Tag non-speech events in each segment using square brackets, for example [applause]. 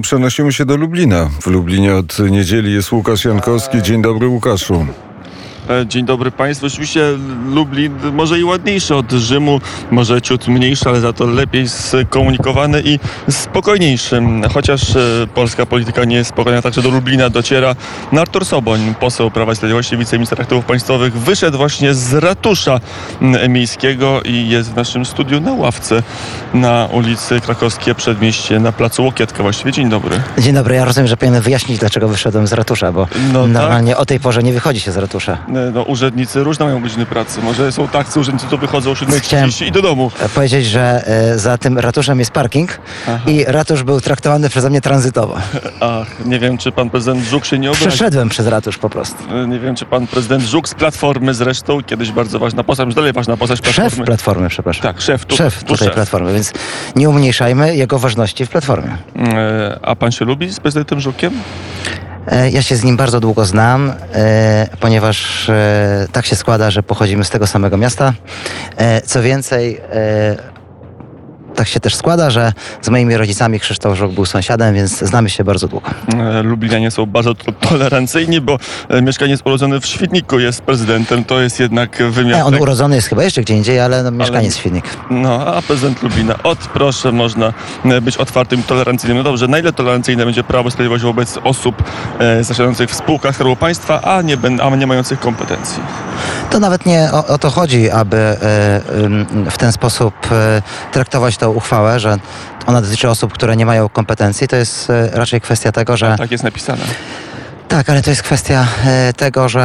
Przenosimy się do Lublina. W Lublinie od niedzieli jest Łukasz Jankowski. Dzień dobry Łukaszu. E, Dzień dobry Państwu. Oczywiście Lublin może i ładniejszy od Rzymu, może ciut mniejszy, ale za to lepiej skomunikowany i spokojniejszy. Chociaż e, polska polityka nie jest spokojna, także do Lublina dociera Artur Soboń, poseł Prawa i Sprawiedliwości, wiceminister aktywów państwowych, wyszedł właśnie z ratusza miejskiego i jest w naszym studiu na ławce na ulicy Krakowskie Przedmieście, na placu Łokietka właściwie. Dzień dobry. Dzień dobry, ja rozumiem, że powinienem wyjaśnić, dlaczego wyszedłem z ratusza, bo No tak. normalnie o tej porze nie wychodzi się z ratusza. E, No, urzędnicy różne mają godziny pracy. Może są tacy urzędnicy, co wychodzą o 7.30 Chciałem- i do domu. E, Powiedzieć, że e, za tym ratuszem jest parking Aha. i ratusz był traktowany przeze mnie tranzytowo. [laughs] Ach, nie wiem, czy pan prezydent Żuk się nie obrazi. Przeszedłem przez ratusz po prostu. Nie wiem, czy pan prezydent Żuk z Platformy zresztą, kiedyś bardzo ważna postać, już dalej ważna postać Szef Platformy. Platformy, przepraszam. Tak, szef. Tu, Szef tu tutaj szef. Platformy, więc nie umniejszajmy jego ważności w Platformie. E, A pan się lubi z prezydentem Żukiem? E, Ja się z nim bardzo długo znam, e, ponieważ e, tak się składa, że pochodzimy z tego samego miasta. Co więcej, tak się też składa, że z moimi rodzicami Krzysztof Żuk był sąsiadem, więc znamy się bardzo długo. E, Lublinianie są bardzo to- tolerancyjni, bo e, mieszkaniec urodzony w Świdniku jest prezydentem. To jest jednak wymiar... E, On urodzony jest chyba jeszcze gdzie indziej, ale no, mieszkaniec Świdnik. No, a prezydent Lublina. Od proszę, można e, być otwartym i tolerancyjnym. No dobrze, na ile tolerancyjne będzie Prawo i Sprawiedliwość wobec osób e, zasiadających w spółkach Skarbu Państwa, a nie, a nie mających kompetencji? To nawet nie o, o to chodzi, aby e, w ten sposób e, traktować tę uchwałę, że ona dotyczy osób, które nie mają kompetencji. To jest e, raczej kwestia tego, że Tak jest napisane. Tak, ale to jest kwestia e, tego, że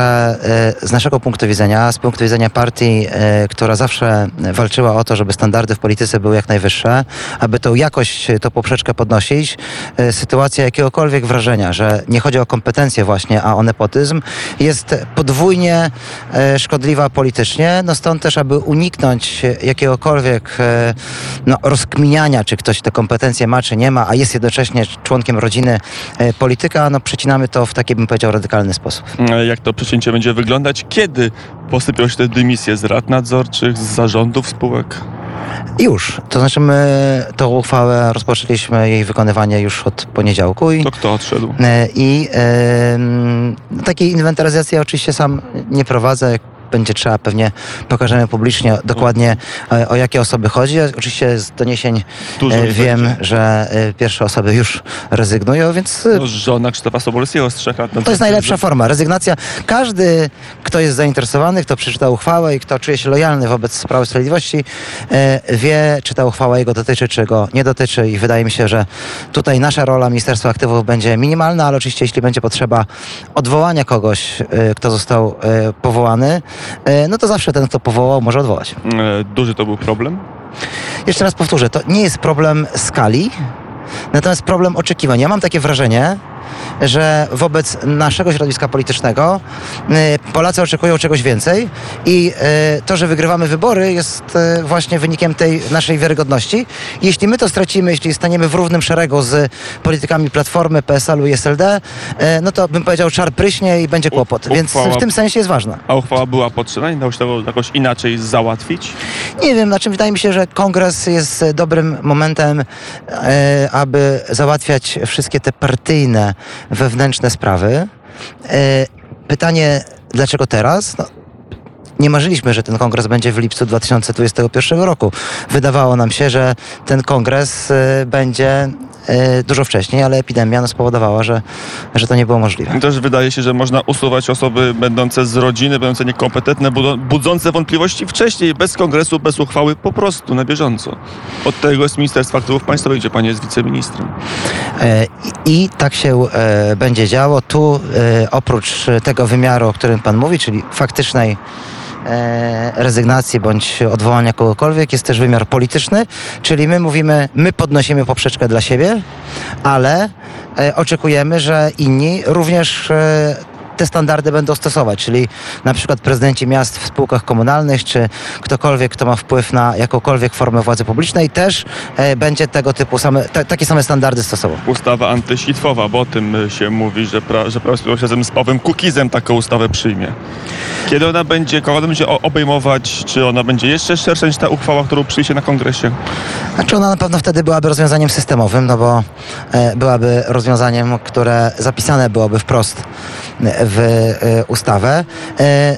e, z naszego punktu widzenia, z punktu widzenia partii, e, która zawsze walczyła o to, żeby standardy w polityce były jak najwyższe, aby tą jakość, tą poprzeczkę podnosić, sytuacja jakiegokolwiek wrażenia, że nie chodzi o kompetencje właśnie, a o nepotyzm, jest podwójnie szkodliwa politycznie. No stąd też, aby uniknąć jakiegokolwiek no, rozkminiania, czy ktoś te kompetencje ma, czy nie ma, a jest jednocześnie członkiem rodziny polityka, no przecinamy to w taki, bym powiedział, radykalny sposób. E, Jak to przecięcie będzie wyglądać? Kiedy posypią się te dymisje z rad nadzorczych, z zarządów spółek? Już, to znaczy my tą uchwałę rozpoczęliśmy jej wykonywanie już od poniedziałku i To kto odszedł? E, I em, takiej inwentaryzacji oczywiście sam nie prowadzę. Będzie trzeba, pewnie pokażemy publicznie dokładnie e, o jakie osoby chodzi. Oczywiście z doniesień Dużo e, wiem, będzie. że e, pierwsze osoby już rezygnują, więc No, żona Krzysztofa Sobolskiego z trzech lat. to jest najlepsza forma. Rezygnacja. Każdy, kto jest zainteresowany, kto przeczyta uchwałę i kto czuje się lojalny wobec Prawa i Sprawiedliwości, wie, czy ta uchwała jego dotyczy, czy go nie dotyczy. I wydaje mi się, że tutaj nasza rola Ministerstwa Aktywów będzie minimalna, ale oczywiście, jeśli będzie potrzeba odwołania kogoś, kto został powołany, no to zawsze ten, kto powołał, może odwołać. E, Duży to był problem? Jeszcze raz powtórzę, to nie jest problem skali, natomiast problem oczekiwań. Ja mam takie wrażenie, że wobec naszego środowiska politycznego y, Polacy oczekują czegoś więcej i y, to, że wygrywamy wybory jest y, właśnie wynikiem tej naszej wiarygodności. Jeśli my to stracimy, jeśli staniemy w równym szeregu z politykami Platformy, PSL-u i SLD, no to bym powiedział czar pryśnie i będzie kłopot. U- Więc w tym sensie jest ważna. A uchwała była potrzebna? Nie dało się tego jakoś inaczej załatwić? Nie wiem, na czym wydaje mi się, że kongres jest dobrym momentem, aby załatwiać wszystkie te partyjne, wewnętrzne sprawy. E, pytanie, dlaczego teraz? No, nie marzyliśmy, że ten kongres będzie w lipcu 2021 roku. Wydawało nam się, że ten kongres e, będzie dużo wcześniej, ale epidemia no, spowodowała, że, że to nie było możliwe. I Też wydaje się, że można usuwać osoby będące z rodziny, będące niekompetentne, budzące wątpliwości wcześniej, bez kongresu, bez uchwały, po prostu, na bieżąco. Od tego jest Ministerstwo Aktywów Państwowych, gdzie pani jest wiceministrem. E, I, I tak się e, będzie działo. Tu e, oprócz tego wymiaru, o którym Pan mówi, czyli faktycznej e, rezygnacji bądź odwołania kogokolwiek, jest też wymiar polityczny, czyli my mówimy, my podnosimy poprzeczkę dla siebie, ale e, oczekujemy, że inni również e, te standardy będą stosować, czyli na przykład prezydenci miast w spółkach komunalnych, czy ktokolwiek, kto ma wpływ na jakąkolwiek formę władzy publicznej, też e, będzie tego typu same, ta, takie same standardy stosował. Ustawa antysitwowa, bo o tym y, się mówi, że, pra, że Prawo Sprawiedliwość razem z Pawłem Kukizem taką ustawę przyjmie. Kiedy ona będzie, kogo ona będzie obejmować, czy ona będzie jeszcze szersza niż ta uchwała, którą przyjdzie na kongresie? Znaczy ona na pewno wtedy byłaby rozwiązaniem systemowym, no bo e, byłaby rozwiązaniem, które zapisane byłoby wprost w e, ustawę. E,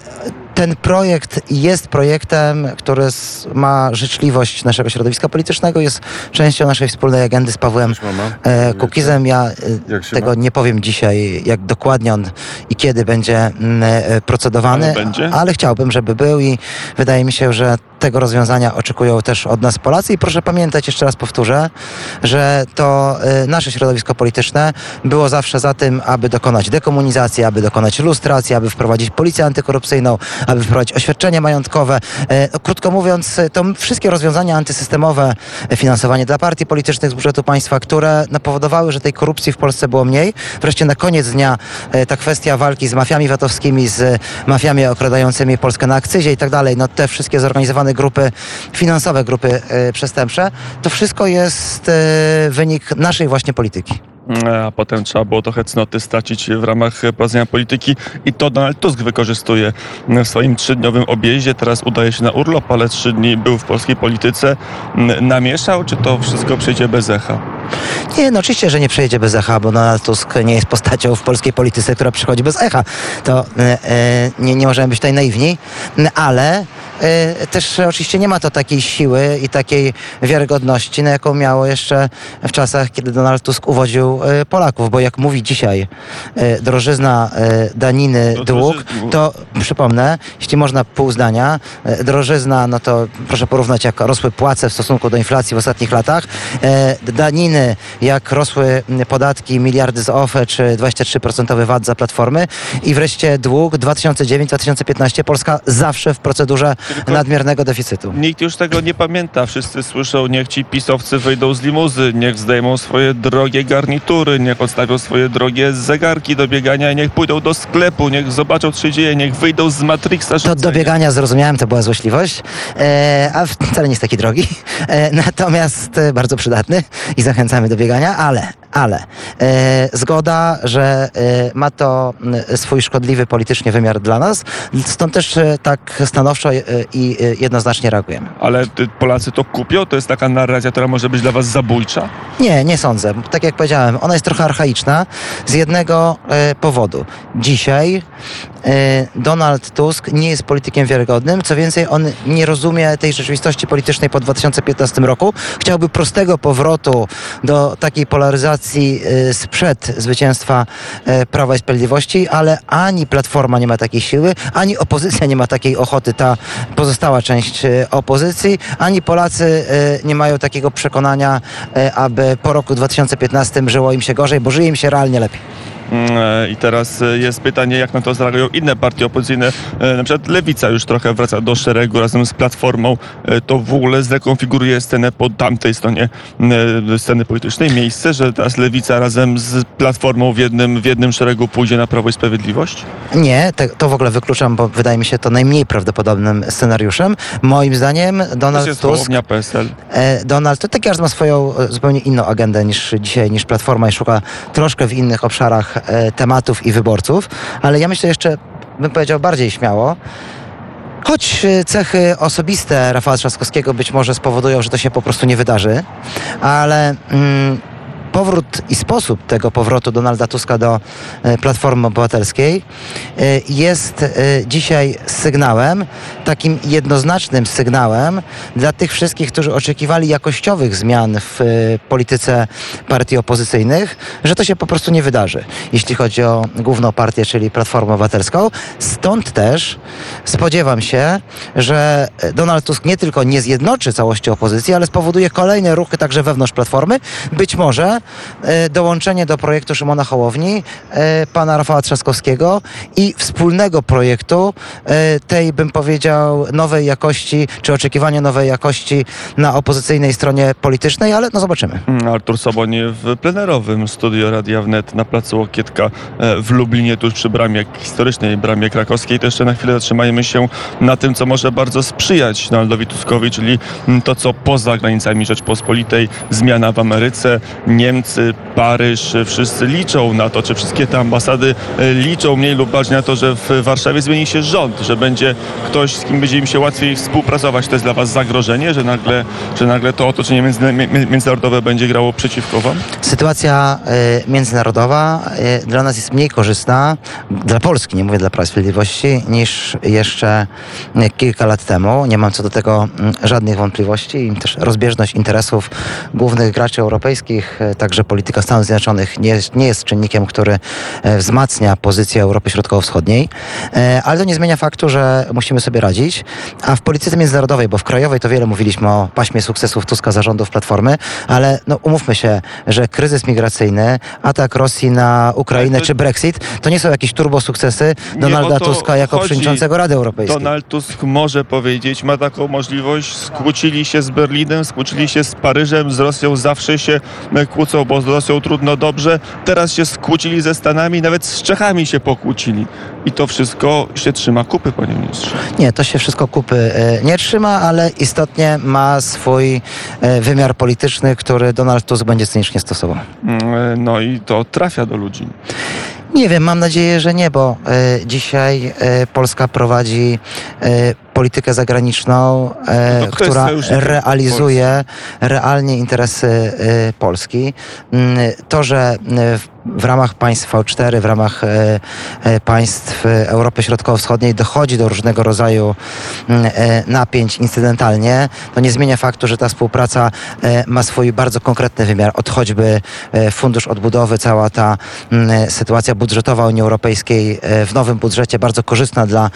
ten projekt jest projektem, który ma życzliwość naszego środowiska politycznego, jest częścią naszej wspólnej agendy z Pawłem e, Kukizem. Ja tego ma? nie powiem dzisiaj, jak dokładnie on i kiedy będzie mm, procedowany, Ale będzie? ale chciałbym, żeby był i wydaje mi się, że tego rozwiązania oczekują też od nas Polacy i proszę pamiętać, jeszcze raz powtórzę, że to e, nasze środowisko polityczne było zawsze za tym, aby dokonać dekomunizacji, aby dokonać lustracji, aby wprowadzić policję antykorupcyjną, aby wprowadzić oświadczenie majątkowe. E, no, Krótko mówiąc, e, to wszystkie rozwiązania antysystemowe, finansowanie dla partii politycznych z budżetu państwa, które no, powodowały, że tej korupcji w Polsce było mniej. Wreszcie na koniec dnia ta kwestia walki z mafiami VAT-owskimi, z mafiami okradającymi Polskę na akcyzie i tak dalej, no te wszystkie zorganizowane grupy finansowe, grupy e, przestępcze, to wszystko jest e, wynik naszej właśnie polityki. E, A potem trzeba było trochę cnoty stracić w ramach prowadzenia polityki i to Donald Tusk wykorzystuje w swoim trzydniowym objeździe. Teraz udaje się na urlop, ale trzy dni był w polskiej polityce. M, Namieszał, czy to wszystko przejdzie bez echa? Nie, no oczywiście, że nie przejdzie bez echa, bo Donald Tusk nie jest postacią w polskiej polityce, która przychodzi bez echa. To e, nie, nie możemy być tutaj naiwni, ale też oczywiście nie ma to takiej siły i takiej wiarygodności, na jaką miało jeszcze w czasach, kiedy Donald Tusk uwodził e, Polaków, bo jak mówi dzisiaj e, drożyzna, daniny, No, dług, to przypomnę, jeśli można pół zdania, drożyzna, no to proszę porównać, jak rosły płace w stosunku do inflacji w ostatnich latach, daniny, jak rosły podatki, miliardy z OFE, czy 23% VAT za platformy. I wreszcie dług 2009-2015, Polska zawsze w procedurze Tylko- nadmiernego deficytu. Nikt już tego nie pamięta. Wszyscy słyszą, niech ci pisowcy wyjdą z limuzy, niech zdejmą swoje drogie garnitury, niech odstawią swoje drogie zegarki do biegania, i niech pójdą do sklepu, niech zobaczą, co się dzieje, niech wyjdą z Matrixa. To do biegania zrozumiałem, to była złośliwość, e, a wcale nie jest taki drogi. E, natomiast e, bardzo przydatny i zachęcamy do biegania, ale, ale e, zgoda, że e, ma to m, swój szkodliwy politycznie wymiar dla nas, stąd też e, tak stanowczo e, i e, jednoznacznie reagujemy. Ale Polacy to kupią? To jest taka narracja, która może być dla was zabójcza? Nie, nie sądzę. Tak jak powiedziałem, ona jest trochę archaiczna z jednego e, powodu. Dzisiaj e, Donald Tusk nie jest politykiem wiarygodnym. Co więcej, on nie rozumie tej rzeczywistości politycznej po 2015 roku. Chciałby prostego powrotu do takiej polaryzacji e, sprzed zwycięstwa e, Prawa i Sprawiedliwości, ale ani Platforma nie ma takiej siły, ani opozycja nie ma takiej ochoty, ta pozostała część e, opozycji, ani Polacy nie mają takiego przekonania, aby po roku 2015 żyło im się gorzej, bo żyje im się realnie lepiej. E, I teraz e, jest pytanie, jak na to zareagują inne partie opozycyjne. E, Na przykład Lewica już trochę wraca do szeregu razem z Platformą. To w ogóle zrekonfiguruje scenę po tamtej stronie sceny politycznej. Miejsce, że teraz Lewica razem z Platformą w jednym, w jednym szeregu pójdzie na Prawo i Sprawiedliwość? Nie, to w ogóle wykluczam, bo wydaje mi się to najmniej prawdopodobnym scenariuszem. Moim zdaniem To Donald jest Tusk PSL. Donald, to tak każdy ma swoją zupełnie inną agendę niż dzisiaj, niż Platforma i szuka troszkę w innych obszarach tematów i wyborców, ale ja myślę jeszcze, bym powiedział bardziej śmiało, Choć e, cechy osobiste Rafała Trzaskowskiego być może spowodują, że to się po prostu nie wydarzy, ale mm, powrót i sposób tego powrotu Donalda Tuska do e, Platformy Obywatelskiej e, jest e, dzisiaj sygnałem, takim jednoznacznym sygnałem dla tych wszystkich, którzy oczekiwali jakościowych zmian w polityce partii opozycyjnych, że to się po prostu nie wydarzy, jeśli chodzi o główną partię, czyli Platformę Obywatelską. Stąd też spodziewam się, że Donald Tusk nie tylko nie zjednoczy całości opozycji, ale spowoduje kolejne ruchy także wewnątrz Platformy, być może dołączenie do projektu Szymona Hołowni, e, pana Rafała Trzaskowskiego i wspólnego projektu e, tej, bym powiedział, nowej jakości, czy oczekiwania nowej jakości na opozycyjnej stronie politycznej, ale no zobaczymy. Artur Sobonie w plenerowym studio Radia Wnet na placu Łokietka e, w Lublinie, tuż przy bramie historycznej bramie krakowskiej. To jeszcze na chwilę zatrzymajmy się na tym, co może bardzo sprzyjać Donaldowi Tuskowi, czyli mm, to, co poza granicami Rzeczpospolitej, zmiana w Ameryce, Niemcy, Paryż, wszyscy liczą na to, czy wszystkie te ambasady e, liczą mniej lub bardziej na to, że w Warszawie zmieni się rząd, że będzie ktoś, z kim będzie im się łatwiej współpracować. To jest dla Was zagrożenie, że nagle, że nagle to otoczenie między- mi- międzynarodowe będzie grało przeciwko Wam? Sytuacja e, międzynarodowa e, dla nas jest mniej korzystna, dla Polski, nie mówię dla Prawa Sprawiedliwości, niż jeszcze kilka lat temu. Nie mam co do tego mm, żadnych wątpliwości. I też rozbieżność interesów głównych graczy europejskich, także polityka Stanów Zjednoczonych nie jest, nie jest czynnikiem, który e, wzmacnia pozycję Europy Środkowo-Wschodniej, E, ale to nie zmienia faktu, że musimy sobie radzić. A w polityce międzynarodowej, bo w krajowej to wiele mówiliśmy o paśmie sukcesów Tuska zarządów Platformy, ale no, umówmy się, że kryzys migracyjny, atak Rosji na Ukrainę to- czy Brexit, to nie są jakieś turbo sukcesy Nie Donalda Tuska jako chodzi. przewodniczącego Rady Europejskiej. Donald Tusk może powiedzieć, ma taką możliwość. Skłócili się z Berlinem, skłócili się z Paryżem, z Rosją zawsze się e, kłócą, bo z Rosją trudno dobrze. Teraz się skłócili ze Stanami, nawet z Czechami się pokłócili. I to wszystko się trzyma kupy, panie ministrze. Nie, to się wszystko kupy e, nie trzyma, ale istotnie ma swój e, wymiar polityczny, który Donald Tusk będzie cynicznie stosował. Mm, e, No i to trafia do ludzi. Nie wiem, mam nadzieję, że nie, bo e, dzisiaj e, Polska prowadzi e, politykę zagraniczną, e, No która realizuje realnie interesy e, Polski. Mm, To, że e, w, w ramach państw V4, w ramach e, e, państw e, Europy Środkowo-Wschodniej dochodzi do różnego rodzaju mm, napięć incydentalnie, to nie zmienia faktu, że ta współpraca ma swój bardzo konkretny wymiar, od choćby Fundusz Odbudowy, cała ta mm, sytuacja budżetowa Unii Europejskiej w nowym budżecie, bardzo korzystna dla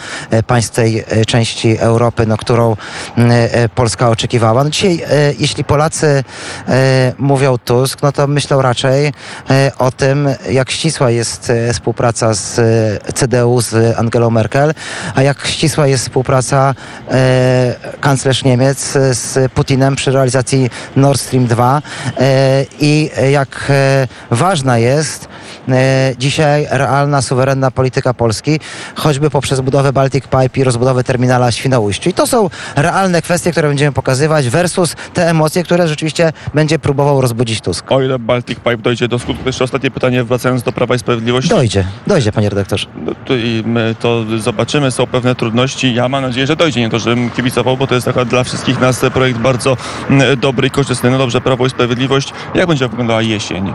państw tej części Europy, no, którą mm, Polska oczekiwała. No dzisiaj, jeśli Polacy mówią Tusk, no to myślą raczej o tym, jak ścisła jest e, współpraca z e, CDU, z Angelą Merkel, a jak ścisła jest współpraca e, kanclerz Niemiec e, z Putinem przy realizacji Nord Stream 2 e, i jak ważna jest dzisiaj realna, suwerenna polityka Polski, choćby poprzez budowę Baltic Pipe i rozbudowę terminala w Świnoujściu. I to są realne kwestie, które będziemy pokazywać versus te emocje, które rzeczywiście będzie próbował rozbudzić Tusk. O ile Baltic Pipe dojdzie do skutku, jeszcze ostatnie pytanie, wracając do Prawa i Sprawiedliwości. Dojdzie, dojdzie, panie redaktorze. No to, i my to zobaczymy, są pewne trudności. Ja mam nadzieję, że dojdzie. Nie to, żebym kibicował, bo to jest taka dla wszystkich nas projekt bardzo dobry i korzystny. No dobrze, Prawo i Sprawiedliwość. Jak będzie wyglądała jesień?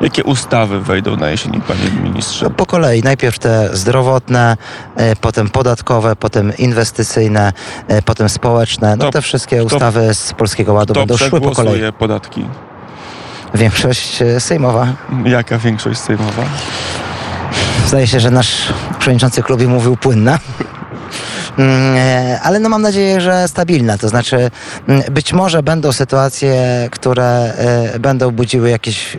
Jakie ustawy wejdą na panie ministrze? No, po kolei. Najpierw te zdrowotne, e, potem podatkowe, potem inwestycyjne, e, potem społeczne. No te wszystkie ustawy z Polskiego Ładu będą szły po kolei. podatki? Większość e, sejmowa. Jaka większość sejmowa? Zdaje się, że nasz przewodniczący klubie mówił płynna. Mm, e, Ale no mam nadzieję, że stabilna. To znaczy, mm, być może będą sytuacje, które e, będą budziły jakieś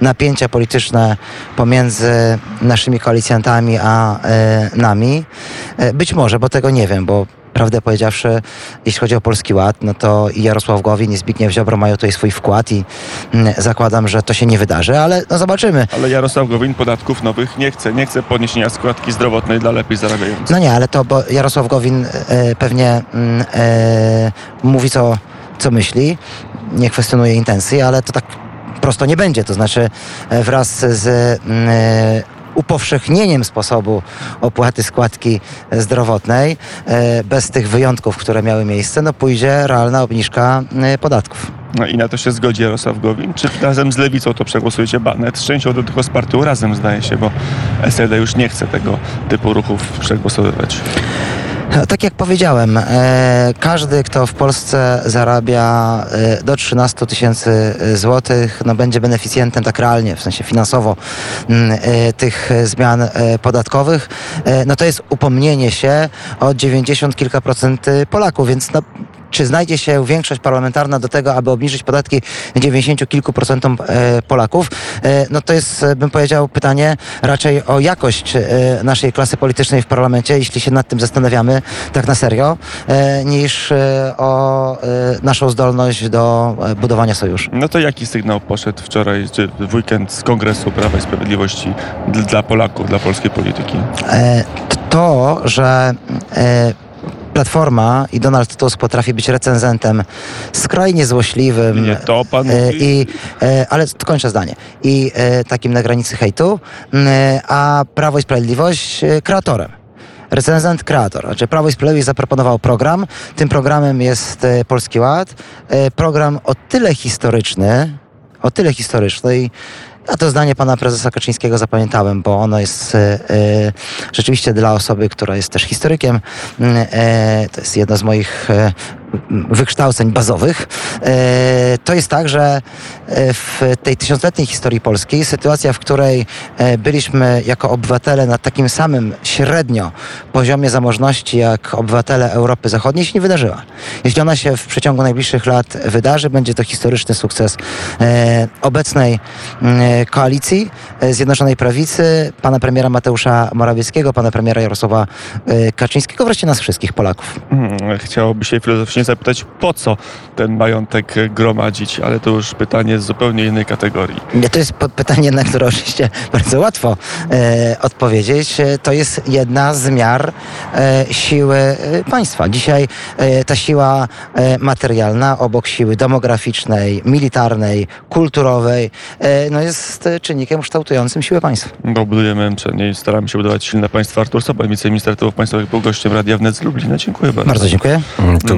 napięcia polityczne pomiędzy naszymi koalicjantami a e, nami. Być może, bo tego nie wiem, bo prawdę powiedziawszy, jeśli chodzi o Polski Ład, no to i Jarosław Gowin i Zbigniew Ziobro mają tutaj swój wkład i mm, zakładam, że to się nie wydarzy, ale no zobaczymy. Ale Jarosław Gowin podatków nowych nie chce. Nie chce podniesienia składki zdrowotnej dla lepiej zarabiających. No nie, ale to bo Jarosław Gowin e, pewnie e, mówi co, co myśli, nie kwestionuje intencji, ale to tak prosto nie będzie. To znaczy e, wraz z mm, upowszechnieniem sposobu opłaty składki zdrowotnej, e, bez tych wyjątków, które miały miejsce, no pójdzie realna obniżka e, podatków. No i na to się zgodzi Jarosław Gowin? Czy razem z Lewicą to przegłosujecie banet? Z częścią do tylko z partią razem zdaje się, bo SLD już nie chce tego typu ruchów przegłosowywać. No, Tak jak powiedziałem, e, każdy, kto w Polsce zarabia e, do 13 tysięcy złotych, no, będzie beneficjentem tak realnie, w sensie finansowo mm, e, tych zmian podatkowych. No to jest upomnienie się o 90 kilka procent Polaków, więc no, czy znajdzie się większość parlamentarna do tego, aby obniżyć podatki 90 kilku procentom e, Polaków, e, no to jest, e, bym powiedział, pytanie raczej o jakość naszej klasy politycznej w parlamencie, jeśli się nad tym zastanawiamy tak na serio, niż o naszą zdolność do budowania sojuszu. No to jaki sygnał poszedł wczoraj, czy w weekend z Kongresu Prawa i Sprawiedliwości dla Polaków, dla polskiej polityki? To, że Platforma i Donald Tusk potrafi być recenzentem skrajnie złośliwym. Nie, to pan e? I, e, ale kończę zdanie. I e, takim na granicy hejtu, m, e, a Prawo i Sprawiedliwość kreatorem. Recenzent, kreator. Znaczy Prawo i Sprawiedliwość zaproponował program. Tym programem jest Polski Ład. Program o tyle historyczny, o tyle historyczny i ja to zdanie pana prezesa Kaczyńskiego zapamiętałem, bo ono jest e, e, rzeczywiście dla osoby, która jest też historykiem. E, to jest jedno z moich wykształceń bazowych. E, to jest tak, że e, w tej tysiącletniej historii Polski sytuacja, w której e, byliśmy jako obywatele na takim samym średnio poziomie zamożności jak obywatele Europy Zachodniej się nie wydarzyła. Jeśli ona się w przeciągu najbliższych lat wydarzy, będzie to historyczny sukces obecnej koalicji Zjednoczonej Prawicy, pana premiera Mateusza Morawieckiego, pana premiera Jarosława Kaczyńskiego, wreszcie nas wszystkich Polaków. Hmm, Chciałoby się filozoficznie zapytać, po co ten majątek gromadzić, ale to już pytanie z zupełnie innej kategorii. Nie, To jest pytanie, na które oczywiście [laughs] bardzo łatwo e, odpowiedzieć. E, To jest jedna z miar e, siły e, państwa. Dzisiaj e, ta siła e, materialna obok siły demograficznej, militarnej, kulturowej e, no jest czynnikiem kształtującym siłę państwa. Bo budujemy przynajmniej i staramy się budować silne państwo. Artur Soboń, wiceminister aktywów państwowych, był gościem Radia Wnet z Lublina. Dziękuję bardzo. Bardzo dziękuję. Mm, To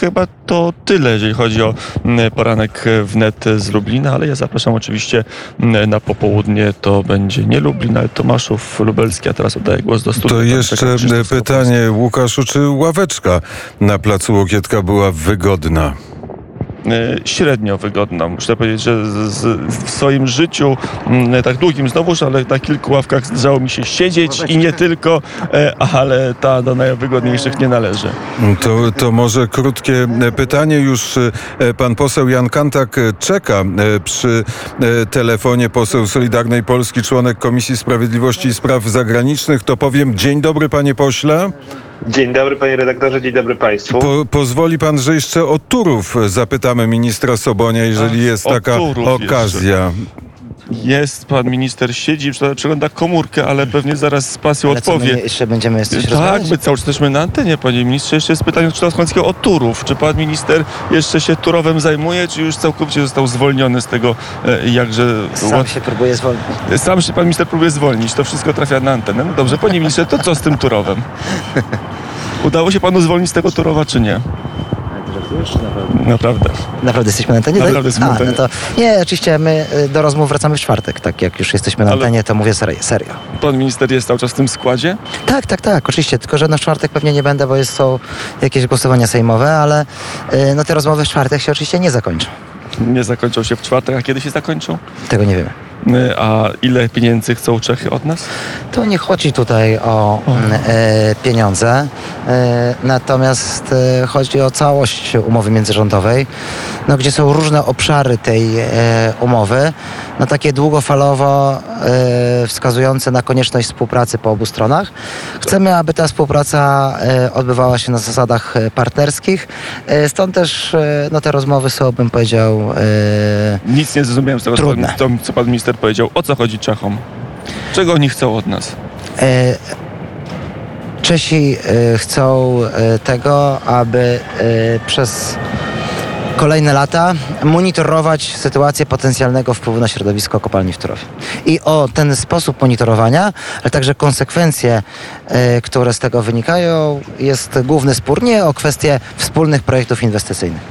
chyba to tyle, jeżeli chodzi o m, poranek wnet z Lublina, ale ja zapraszam oczywiście m, na popołudnie. To będzie nie Lublin, ale Tomaszów Lubelski, a teraz oddaję głos do studia. To jeszcze pytanie, Łukaszu, czy ławeczka na placu Łokietka była wygodna? E, średnio wygodna. Muszę powiedzieć, że z, z, w swoim życiu, mm, tak długim znowuż, ale na kilku ławkach zdarzało mi się siedzieć i nie tylko, e, ale ta do najwygodniejszych nie należy. To, to może krótkie e, pytanie. Już e, pan poseł Jan Kantak e, czeka e, przy e, telefonie. Poseł Solidarnej Polski, członek Komisji Sprawiedliwości i Spraw Zagranicznych. To powiem dzień dobry panie pośle. Dzień dobry panie redaktorze, dzień dobry państwu. Po, pozwoli pan, że jeszcze o Turów zapytamy ministra Sobonia, jeżeli jest taka okazja. Jest, pan minister siedzi, prze- przegląda komórkę, ale pewnie zaraz z pasją Ale co, my odpowie. jeszcze będziemy coś Tak, rozmawiać? my cały czas jesteśmy na antenie, panie ministrze. Jeszcze jest pytanie od Skąckiego o Turów. Czy pan minister jeszcze się Turowem zajmuje, czy już całkowicie został zwolniony z tego e, jakże... Sam się próbuję zwolnić. Sam się pan minister próbuje zwolnić. To wszystko trafia na antenę. No dobrze, panie ministrze, to co z tym Turowem? [laughs] Udało się panu zwolnić z tego Turowa, czy nie? Naprawdę. Naprawdę jesteśmy na antenie? Naprawdę jesteśmy na A, antenie. No to, nie, oczywiście my y, do rozmów wracamy w czwartek. Tak jak już jesteśmy na Ale- antenie, to mówię serio. serio. Pan minister jest cały czas w tym składzie? Tak, tak, tak, oczywiście. Tylko, że na czwartek pewnie nie będę, bo jest, są jakieś głosowania sejmowe, ale y, no, te rozmowy w czwartek się oczywiście nie zakończą. Nie zakończą się w czwartek, a kiedy się zakończą? Tego nie wiemy. A ile pieniędzy chcą Czechy od nas? To nie chodzi tutaj o e, pieniądze, e, natomiast e, chodzi o całość umowy międzyrządowej, no, gdzie są różne obszary tej umowy, no, takie długofalowo wskazujące na konieczność współpracy po obu stronach. Chcemy, aby ta współpraca odbywała się na zasadach partnerskich, stąd też no, te rozmowy są, bym powiedział, Nic nie zrozumiałem z tego, co Trudne. co pan minister powiedział. O co chodzi Czechom? Czego oni chcą od nas? E, Czesi e, chcą e, tego, aby e, przez kolejne lata monitorować sytuację potencjalnego wpływu na środowisko kopalni w Turowie. I o ten sposób monitorowania, ale także konsekwencje, e, które z tego wynikają, jest główny spór nie o kwestie wspólnych projektów inwestycyjnych.